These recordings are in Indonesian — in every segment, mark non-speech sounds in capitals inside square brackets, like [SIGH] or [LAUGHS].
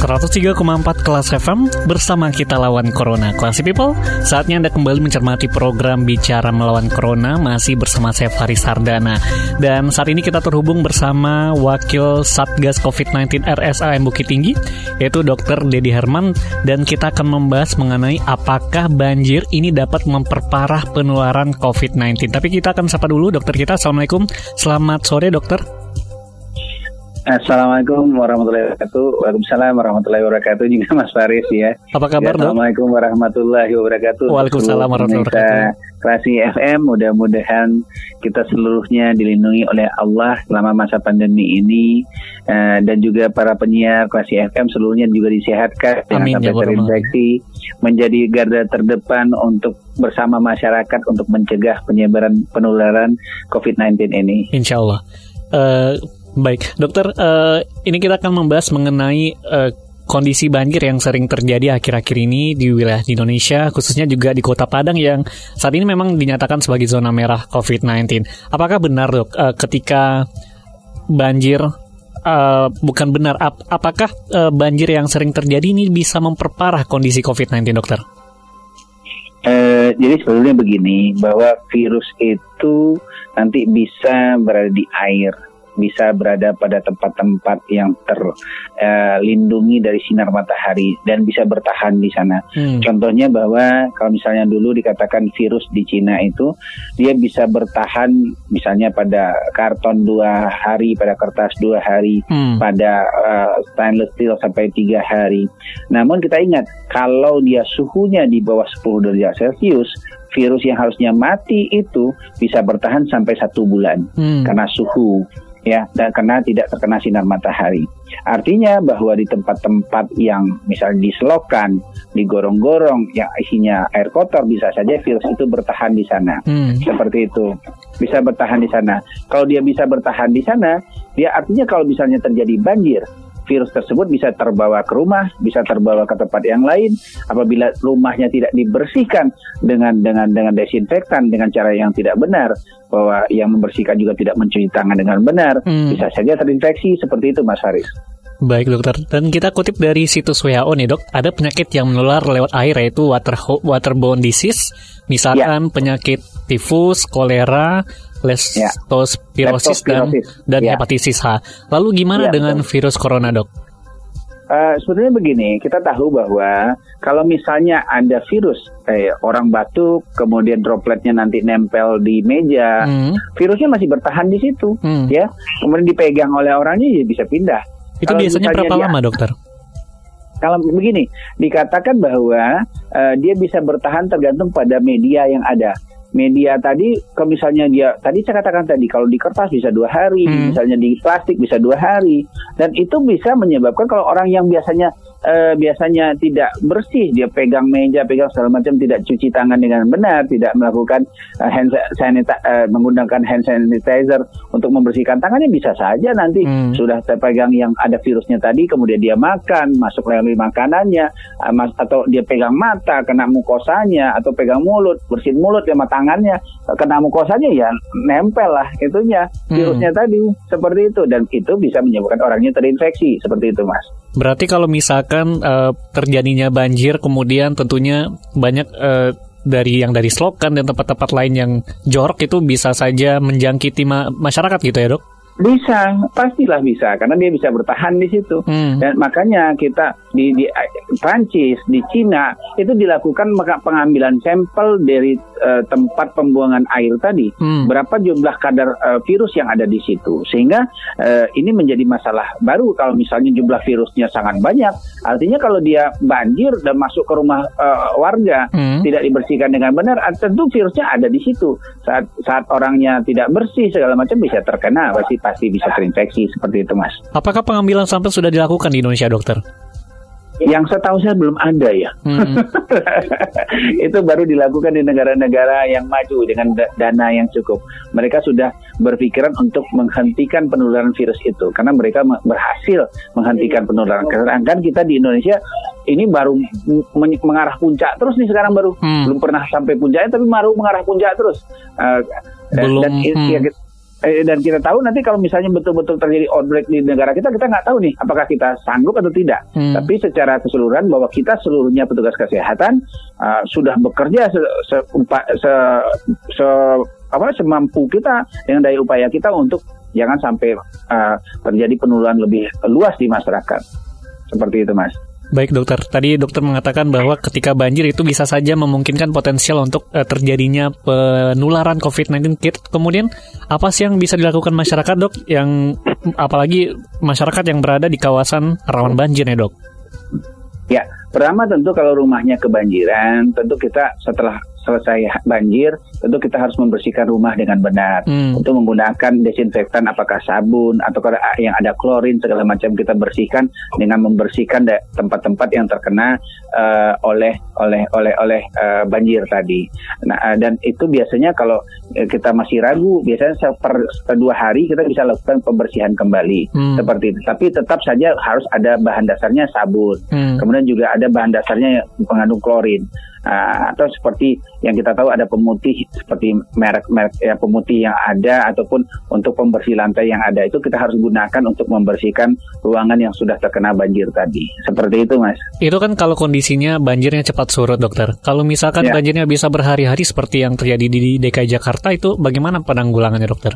103,4 kelas FM bersama kita lawan Corona. Classy People, saatnya Anda kembali mencermati program Bicara Melawan Corona masih bersama saya Faris Sardana. Dan saat ini kita terhubung bersama Wakil Satgas COVID-19 RSAM Bukit Tinggi, yaitu Dr. Dedi Herman. Dan kita akan membahas mengenai apakah banjir ini dapat memperparah penularan COVID-19. Tapi kita akan sapa dulu dokter kita. Assalamualaikum, selamat sore dokter. Assalamualaikum warahmatullahi wabarakatuh. Waalaikumsalam warahmatullahi wabarakatuh juga Mas Faris ya. Apa kabar Assalamualaikum warahmatullahi wabarakatuh. Waalaikumsalam warahmatullahi wabarakatuh. Klasi FM mudah-mudahan kita seluruhnya dilindungi oleh Allah selama masa pandemi ini uh, dan juga para penyiar Klasi FM seluruhnya juga disehatkan Amin, sampai ya, terinfeksi menjadi garda terdepan untuk bersama masyarakat untuk mencegah penyebaran penularan COVID-19 ini. Insya Allah. Uh, Baik, dokter, uh, ini kita akan membahas mengenai uh, kondisi banjir yang sering terjadi akhir-akhir ini di wilayah di Indonesia, khususnya juga di Kota Padang yang saat ini memang dinyatakan sebagai zona merah COVID-19. Apakah benar, dok, uh, ketika banjir uh, bukan benar, ap apakah uh, banjir yang sering terjadi ini bisa memperparah kondisi COVID-19, dokter? Uh, jadi sebetulnya begini, bahwa virus itu nanti bisa berada di air bisa berada pada tempat-tempat yang terlindungi uh, dari sinar matahari dan bisa bertahan di sana. Hmm. Contohnya bahwa kalau misalnya dulu dikatakan virus di Cina itu dia bisa bertahan misalnya pada karton dua hari, pada kertas dua hari, hmm. pada uh, stainless steel sampai tiga hari. Namun kita ingat kalau dia suhunya di bawah 10 derajat Celcius virus yang harusnya mati itu bisa bertahan sampai satu bulan hmm. karena suhu ya dan karena tidak terkena sinar matahari. Artinya bahwa di tempat-tempat yang misalnya diselokan, digorong-gorong yang isinya air kotor bisa saja virus itu bertahan di sana. Hmm. Seperti itu. Bisa bertahan di sana. Kalau dia bisa bertahan di sana, dia artinya kalau misalnya terjadi banjir, virus tersebut bisa terbawa ke rumah, bisa terbawa ke tempat yang lain. Apabila rumahnya tidak dibersihkan dengan dengan dengan desinfektan dengan cara yang tidak benar, bahwa yang membersihkan juga tidak mencuci tangan dengan benar, hmm. bisa saja terinfeksi seperti itu, Mas Haris. Baik dokter, dan kita kutip dari situs WHO nih dok, ada penyakit yang menular lewat air yaitu water waterborne disease, misalkan ya. penyakit tifus, kolera, leptospirosis ya. dan dan ya. hepatitis H. Lalu gimana ya, dengan betul. virus corona dok? Uh, sebetulnya begini, kita tahu bahwa kalau misalnya ada virus, eh, orang batuk, kemudian dropletnya nanti nempel di meja, hmm. virusnya masih bertahan di situ, hmm. ya. Kemudian dipegang oleh orangnya, ya bisa pindah. Itu kalau biasanya berapa dia, lama, dokter? Kalau begini, dikatakan bahwa uh, dia bisa bertahan tergantung pada media yang ada media tadi, kalau misalnya dia tadi saya katakan tadi kalau di kertas bisa dua hari, hmm. misalnya di plastik bisa dua hari, dan itu bisa menyebabkan kalau orang yang biasanya uh, biasanya tidak bersih, dia pegang meja, pegang segala macam, tidak cuci tangan dengan benar, tidak melakukan uh, hand sanitizer, uh, menggunakan hand sanitizer untuk membersihkan tangannya bisa saja nanti hmm. sudah terpegang yang ada virusnya tadi, kemudian dia makan, masuk melalui makanannya, uh, mas, atau dia pegang mata, kena mukosanya, atau pegang mulut, bersihin mulut sama tangannya, kena mukosanya ya nempel lah itunya hmm. virusnya hmm. tadi seperti itu dan itu bisa menyebabkan orangnya terinfeksi seperti itu mas. Berarti kalau misalkan uh, terjadinya banjir, kemudian tentunya banyak uh, dari yang dari selokan dan tempat-tempat lain yang jorok itu bisa saja menjangkiti ma masyarakat gitu ya dok? Bisa, pastilah bisa, karena dia bisa bertahan di situ. Hmm. Dan makanya kita di di eh, Prancis, di Cina itu dilakukan maka pengambilan sampel dari eh, tempat pembuangan air tadi. Hmm. Berapa jumlah kadar eh, virus yang ada di situ. Sehingga eh, ini menjadi masalah baru kalau misalnya jumlah virusnya sangat banyak. Artinya kalau dia banjir dan masuk ke rumah eh, warga Hmm. tidak dibersihkan dengan benar, ah, tentu virusnya ada di situ. Saat saat orangnya tidak bersih segala macam bisa terkena, pasti pasti bisa terinfeksi seperti itu, Mas. Apakah pengambilan sampel sudah dilakukan di Indonesia, dokter? Yang setahu saya belum ada ya. Hmm. [LAUGHS] itu baru dilakukan di negara-negara yang maju dengan da- dana yang cukup. Mereka sudah berpikiran untuk menghentikan penularan virus itu karena mereka me- berhasil menghentikan penularan. Sedangkan kita di Indonesia ini baru men- mengarah puncak terus nih sekarang baru Hmm. belum pernah sampai puncaknya tapi baru mengarah puncak terus. Eh, Belum, dan, i- hmm. ya, eh, dan kita tahu nanti kalau misalnya betul-betul terjadi outbreak di negara kita, kita nggak tahu nih apakah kita sanggup atau tidak. Hmm. Tapi secara keseluruhan bahwa kita seluruhnya petugas kesehatan uh, sudah bekerja se, se, upa- se- se- apa semampu kita dengan daya upaya kita untuk jangan sampai uh, terjadi penularan lebih luas di masyarakat. Seperti itu, Mas. Baik dokter, tadi dokter mengatakan bahwa ketika banjir itu bisa saja memungkinkan potensial untuk eh, terjadinya penularan COVID-19. Kit- Kemudian apa sih yang bisa dilakukan masyarakat dok? Yang apalagi masyarakat yang berada di kawasan rawan banjir ya dok? Ya, pertama tentu kalau rumahnya kebanjiran, tentu kita setelah selesai banjir, tentu kita harus membersihkan rumah dengan benar. Hmm. Untuk menggunakan desinfektan apakah sabun atau yang ada klorin segala macam kita bersihkan dengan membersihkan tempat-tempat yang terkena eh, oleh oleh oleh oleh eh, banjir tadi. Nah, eh, dan itu biasanya kalau kita masih ragu, biasanya per per dua hari kita bisa lakukan pembersihan kembali Hmm. seperti itu. Tapi tetap saja harus ada bahan dasarnya sabun. Hmm. Kemudian juga ada bahan dasarnya yang mengandung klorin. Ah, atau seperti yang kita tahu ada pemutih seperti merek-merek ya pemutih yang ada ataupun untuk pembersih lantai yang ada itu kita harus gunakan untuk membersihkan ruangan yang sudah terkena banjir tadi. Seperti itu, Mas. Itu kan kalau kondisinya banjirnya cepat surut dokter. Kalau misalkan Ya. banjirnya bisa berhari-hari seperti yang terjadi di DKI Jakarta itu bagaimana penanggulangannya dokter?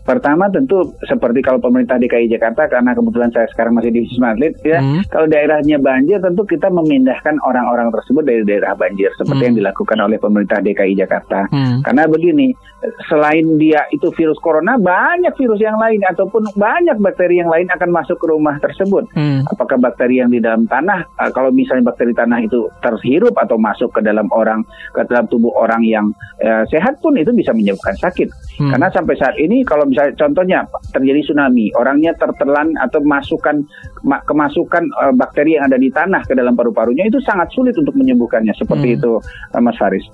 Pertama tentu seperti kalau pemerintah DKI Jakarta karena kebetulan saya sekarang masih di Wisma Atlet ya Hmm. kalau daerahnya banjir tentu kita memindahkan orang-orang tersebut dari daerah banjir seperti Hmm. yang dilakukan oleh pemerintah DKI Jakarta. Hmm. Karena begini, selain dia itu virus corona, banyak virus yang lain ataupun banyak bakteri yang lain akan masuk ke rumah tersebut. Hmm. Apakah bakteri yang di dalam tanah, eh, kalau misalnya bakteri tanah itu terhirup atau masuk ke dalam orang, ke dalam tubuh orang yang eh, sehat pun itu bisa menyebabkan sakit. Hmm. Karena sampai saat ini kalau misalnya contohnya terjadi tsunami, orangnya tertelan atau masukkan ma- kemasukan eh, bakteri yang ada di tanah ke dalam paru-parunya itu sangat sulit untuk menyembuhkannya. Seperti Hmm. itu, Mas Faris.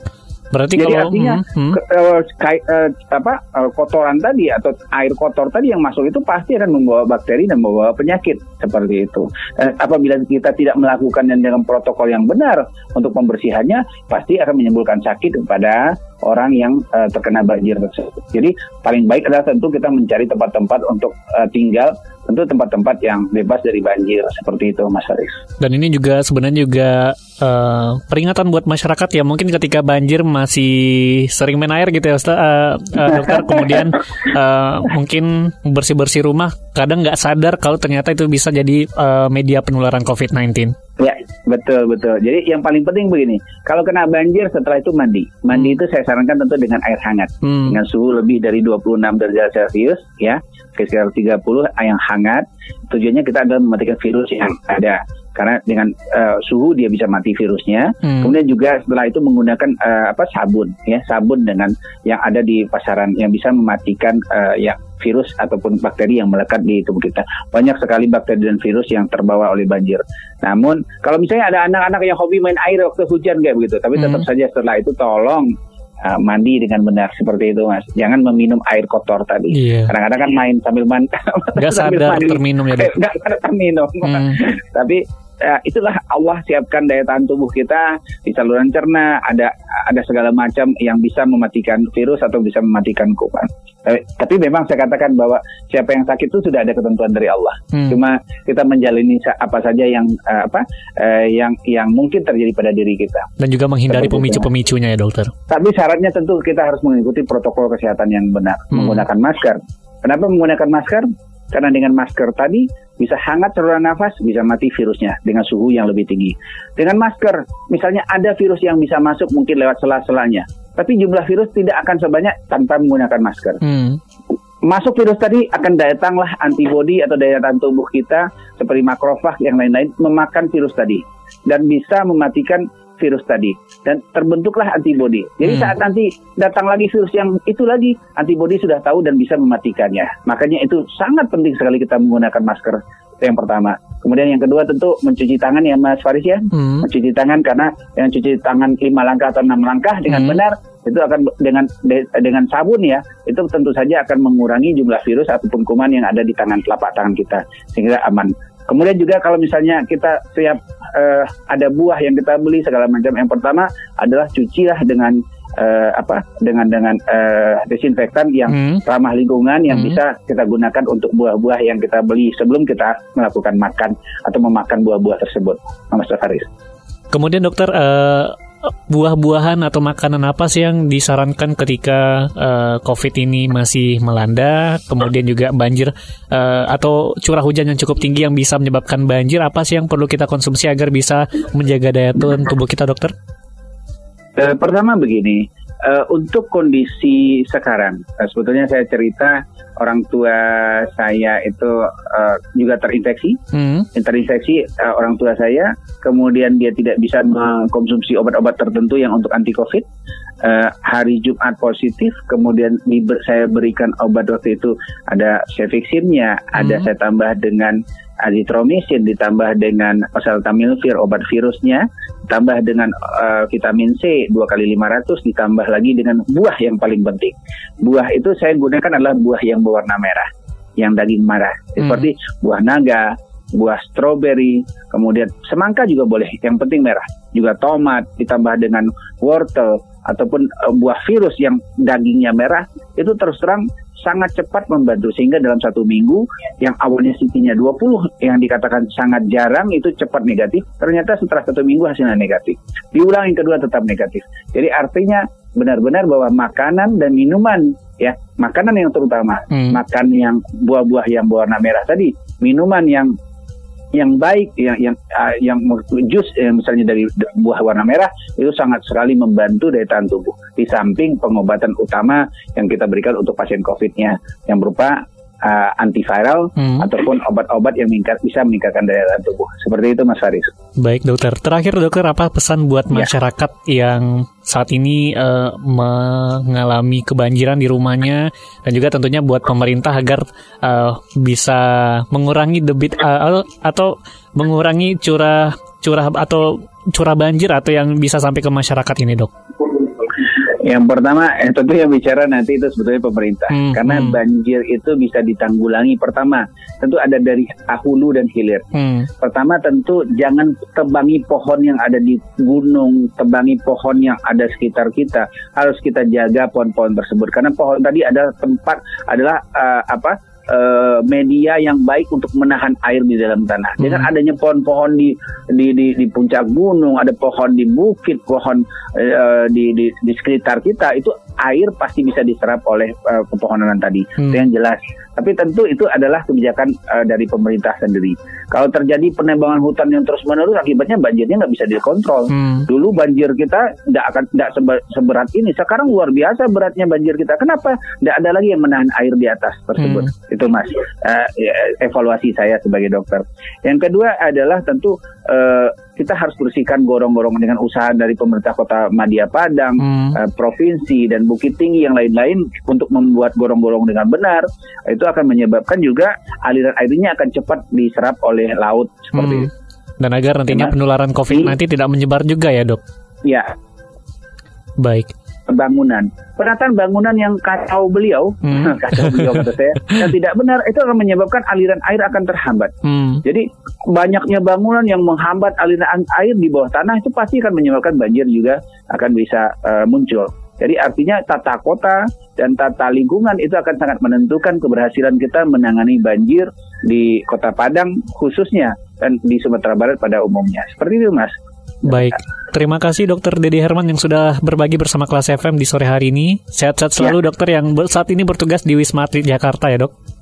Berarti Jadi kalau artinya hmm, hmm. ke- eh, kai- eh, apa eh, kotoran tadi atau air kotor tadi yang masuk itu pasti akan membawa bakteri dan membawa penyakit seperti itu. Eh, apabila kita tidak melakukan dengan protokol yang benar untuk pembersihannya, pasti akan menimbulkan sakit kepada orang yang eh, terkena banjir tersebut. Jadi paling baik adalah tentu kita mencari tempat-tempat untuk eh, tinggal, tentu tempat-tempat yang bebas dari banjir seperti itu, Mas Haris. Dan ini juga sebenarnya juga eh, peringatan buat masyarakat ya mungkin ketika banjir masih sering main air gitu ya Ustaz, eh, eh, dokter [LAUGHS] kemudian eh, mungkin bersih bersih rumah kadang nggak sadar kalau ternyata itu bisa jadi eh, media penularan COVID-19. Ya, betul betul. Jadi yang paling penting begini, kalau kena banjir setelah itu mandi. Mandi itu saya sarankan tentu dengan air hangat. Hmm. Dengan suhu lebih dari 26 derajat Celcius ya, sekitar 30 yang hangat. Tujuannya kita adalah mematikan virus yang ada. Karena dengan eh, suhu dia bisa mati virusnya. Hmm. Kemudian juga setelah itu menggunakan eh, apa sabun ya, sabun dengan yang ada di pasaran yang bisa mematikan eh, ya virus ataupun bakteri yang melekat di tubuh kita. Banyak sekali bakteri dan virus yang terbawa oleh banjir. Namun kalau misalnya ada anak-anak yang hobi main air waktu hujan kayak begitu, tapi tetap Hmm. saja setelah itu tolong uh, mandi dengan benar seperti itu mas. Jangan meminum air kotor tadi. Iya. Kadang-kadang kan main sambil mandi. [LAUGHS] Nggak sadar terminum ya, Dok. [LAUGHS] Nggak sadar terminum. Hmm. Tapi ya, itulah Allah siapkan daya tahan tubuh kita di saluran cerna ada ada segala macam yang bisa mematikan virus atau bisa mematikan kuman. Tapi, tapi memang saya katakan bahwa siapa yang sakit itu sudah ada ketentuan dari Allah. Hmm. Cuma kita menjalani apa saja yang eh, apa eh, yang yang mungkin terjadi pada diri kita. Dan juga menghindari pemicu-pemicunya ya dokter. Tapi syaratnya tentu kita harus mengikuti protokol kesehatan yang benar, Hmm. menggunakan masker. Kenapa menggunakan masker? Karena dengan masker tadi bisa hangat saluran nafas, bisa mati virusnya dengan suhu yang lebih tinggi. Dengan masker, misalnya ada virus yang bisa masuk mungkin lewat sela-selanya, tapi jumlah virus tidak akan sebanyak tanpa menggunakan masker. Hmm. Masuk virus tadi akan datanglah antibodi atau daya tahan tubuh kita seperti makrofag yang lain-lain memakan virus tadi dan bisa mematikan virus tadi dan terbentuklah antibodi. Jadi Hmm. saat nanti datang lagi virus yang itu lagi, antibodi sudah tahu dan bisa mematikannya. Makanya itu sangat penting sekali kita menggunakan masker. Itu yang pertama. Kemudian yang kedua tentu mencuci tangan ya Mas Faris ya. Hmm. Mencuci tangan karena dengan cuci tangan lima langkah atau enam langkah dengan Hmm. benar itu akan dengan de- dengan sabun ya itu tentu saja akan mengurangi jumlah virus ataupun kuman yang ada di tangan telapak tangan kita sehingga aman. Kemudian juga kalau misalnya kita siap eh, ada buah yang kita beli segala macam yang pertama adalah cucilah dengan eh, apa dengan dengan eh, desinfektan yang Hmm. ramah lingkungan yang Hmm. bisa kita gunakan untuk buah-buah yang kita beli sebelum kita melakukan makan atau memakan buah-buah tersebut, Mas Faris. Kemudian dokter eh, buah-buahan atau makanan apa sih yang disarankan ketika eh, COVID ini masih melanda, kemudian juga banjir eh, atau curah hujan yang cukup tinggi yang bisa menyebabkan banjir, apa sih yang perlu kita konsumsi agar bisa menjaga daya tahan tubuh kita, dokter? Eh, pertama begini, eh, untuk kondisi sekarang, eh, sebetulnya saya cerita orang tua saya itu eh, juga terinfeksi, Hmm. terinfeksi eh, orang tua saya, kemudian dia tidak bisa mengkonsumsi obat-obat tertentu yang untuk anti COVID. Eh, hari Jumat positif, kemudian diber- saya berikan obat waktu itu ada cefiximnya, ada Hmm. saya tambah dengan azitromisin, ditambah dengan oseltamivir obat virusnya, ditambah dengan eh, vitamin C 2 kali 500, ditambah lagi dengan buah yang paling penting. Buah itu saya gunakan adalah buah yang berwarna merah, yang daging merah, Hmm. seperti buah naga, buah stroberi, kemudian semangka juga boleh, yang penting merah. Juga tomat ditambah dengan wortel ataupun eh, buah virus yang dagingnya merah itu terus terang sangat cepat membantu. Sehingga dalam satu minggu yang awalnya CT-nya 20 yang dikatakan sangat jarang itu cepat negatif. Ternyata setelah satu minggu hasilnya negatif. Diulang yang kedua tetap negatif. Jadi artinya benar-benar bahwa makanan dan minuman ya makanan yang terutama Hmm. makan yang buah-buah yang berwarna merah tadi minuman yang yang baik yang yang ah, yang jus eh, misalnya dari buah warna merah itu sangat sekali membantu daya tahan tubuh. Di samping pengobatan utama yang kita berikan untuk pasien COVID-nya yang berupa ah, antiviral Hmm. ataupun obat-obat yang meningkat bisa meningkatkan daya tahan tubuh seperti itu Mas Faris. Baik dokter. Terakhir dokter apa pesan buat Ya. masyarakat yang saat ini eh, mengalami kebanjiran di rumahnya dan juga tentunya buat pemerintah agar eh, bisa mengurangi debit eh, atau mengurangi curah curah atau curah banjir atau yang bisa sampai ke masyarakat ini dok. Yang pertama, eh, tentu yang bicara nanti itu sebetulnya pemerintah, Hmm, karena hmm. banjir itu bisa ditanggulangi. Pertama, tentu ada dari hulu dan hilir. Hmm. Pertama tentu jangan tebangi pohon yang ada di gunung, tebangi pohon yang ada sekitar kita. Harus kita jaga pohon-pohon tersebut karena pohon tadi adalah tempat adalah eh, apa? Eh, media yang baik untuk menahan air di dalam tanah. Dengan Hmm. adanya pohon-pohon di, di di di puncak gunung, ada pohon di bukit, pohon eh, di, di di sekitar kita itu air pasti bisa diserap oleh eh, pepohonan tadi. Hmm. Itu yang jelas. Tapi tentu itu adalah kebijakan eh, dari pemerintah sendiri. Kalau terjadi penebangan hutan yang terus menerus, akibatnya banjirnya nggak bisa dikontrol. Hmm. Dulu banjir kita tidak akan tidak seberat ini. Sekarang luar biasa beratnya banjir kita. Kenapa? Tidak ada lagi yang menahan air di atas tersebut. Itu mas eh, evaluasi saya sebagai dokter. Yang kedua adalah tentu eh, kita harus bersihkan gorong-gorong dengan usaha dari pemerintah kota Madia Padang, Hmm. eh, provinsi dan Bukit Tinggi yang lain-lain untuk membuat gorong-gorong dengan benar. Itu akan menyebabkan juga aliran airnya akan cepat diserap oleh laut seperti Hmm. itu. Dan agar nantinya penularan COVID-19 tidak menyebar juga ya dok. Ya, Baik. bangunan. Penataan bangunan yang kacau beliau, Hmm. [LAUGHS] kacau beliau kata saya, dan tidak benar itu akan menyebabkan aliran air akan terhambat. Hmm. Jadi banyaknya bangunan yang menghambat aliran air di bawah tanah itu pasti akan menyebabkan banjir juga akan bisa eh, muncul. Jadi artinya tata kota dan tata lingkungan itu akan sangat menentukan keberhasilan kita menangani banjir di Kota Padang khususnya dan di Sumatera Barat pada umumnya. Seperti itu, Mas. Baik, terima kasih Dokter Dedi Herman yang sudah berbagi bersama kelas FM di sore hari ini. Sehat-sehat selalu dokter yang saat ini bertugas di Wisma Atlet Jakarta ya dok.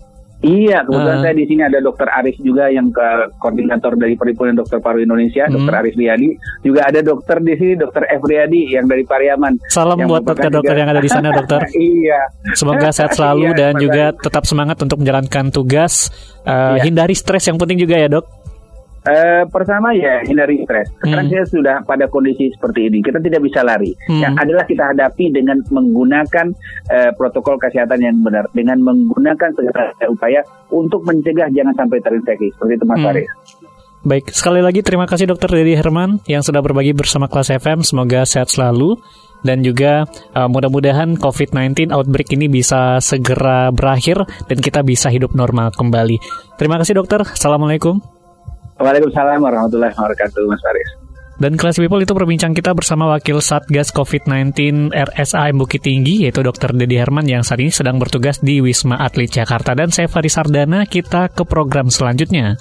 Iya, kebetulan uh. saya di sini ada Dokter Aris juga yang ke koordinator dari Perhimpunan Dokter Paru Indonesia, hmm. Dokter Aris Riyadi. Juga ada dokter di sini, Dokter F Riyadi yang dari Pariaman. Salam buat dokter-dokter yang ada di sana, dokter. [LAUGHS] iya. Semoga sehat [LAUGHS] selalu iya, dan juga tetap semangat untuk menjalankan tugas. Uh, iya. Hindari stres yang penting juga ya, dok. Uh, pertama ya hindari stres. Sekarang hmm. saya sudah pada kondisi seperti ini. Kita tidak bisa lari. Hmm. Yang adalah kita hadapi dengan menggunakan uh, protokol kesehatan yang benar, dengan menggunakan segala upaya untuk mencegah jangan sampai terinfeksi. Seperti itu Mas hmm. Faris. Baik, sekali lagi terima kasih Dokter Dedi Herman yang sudah berbagi bersama kelas FM. Semoga sehat selalu dan juga uh, mudah-mudahan COVID-19 outbreak ini bisa segera berakhir dan kita bisa hidup normal kembali. Terima kasih dokter. Assalamualaikum. Waalaikumsalam warahmatullahi wabarakatuh, Mas Faris. Dan kelas people itu perbincang kita bersama Wakil Satgas COVID-19 RSAM Bukit Tinggi, yaitu Dr. Dedi Herman yang saat ini sedang bertugas di Wisma Atlet Jakarta. Dan saya Faris Sardana, kita ke program selanjutnya.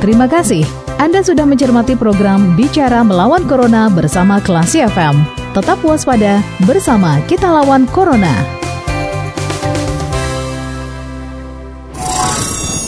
Terima kasih. Anda sudah mencermati program Bicara Melawan Corona bersama Klasi FM. Tetap waspada, bersama kita lawan Corona.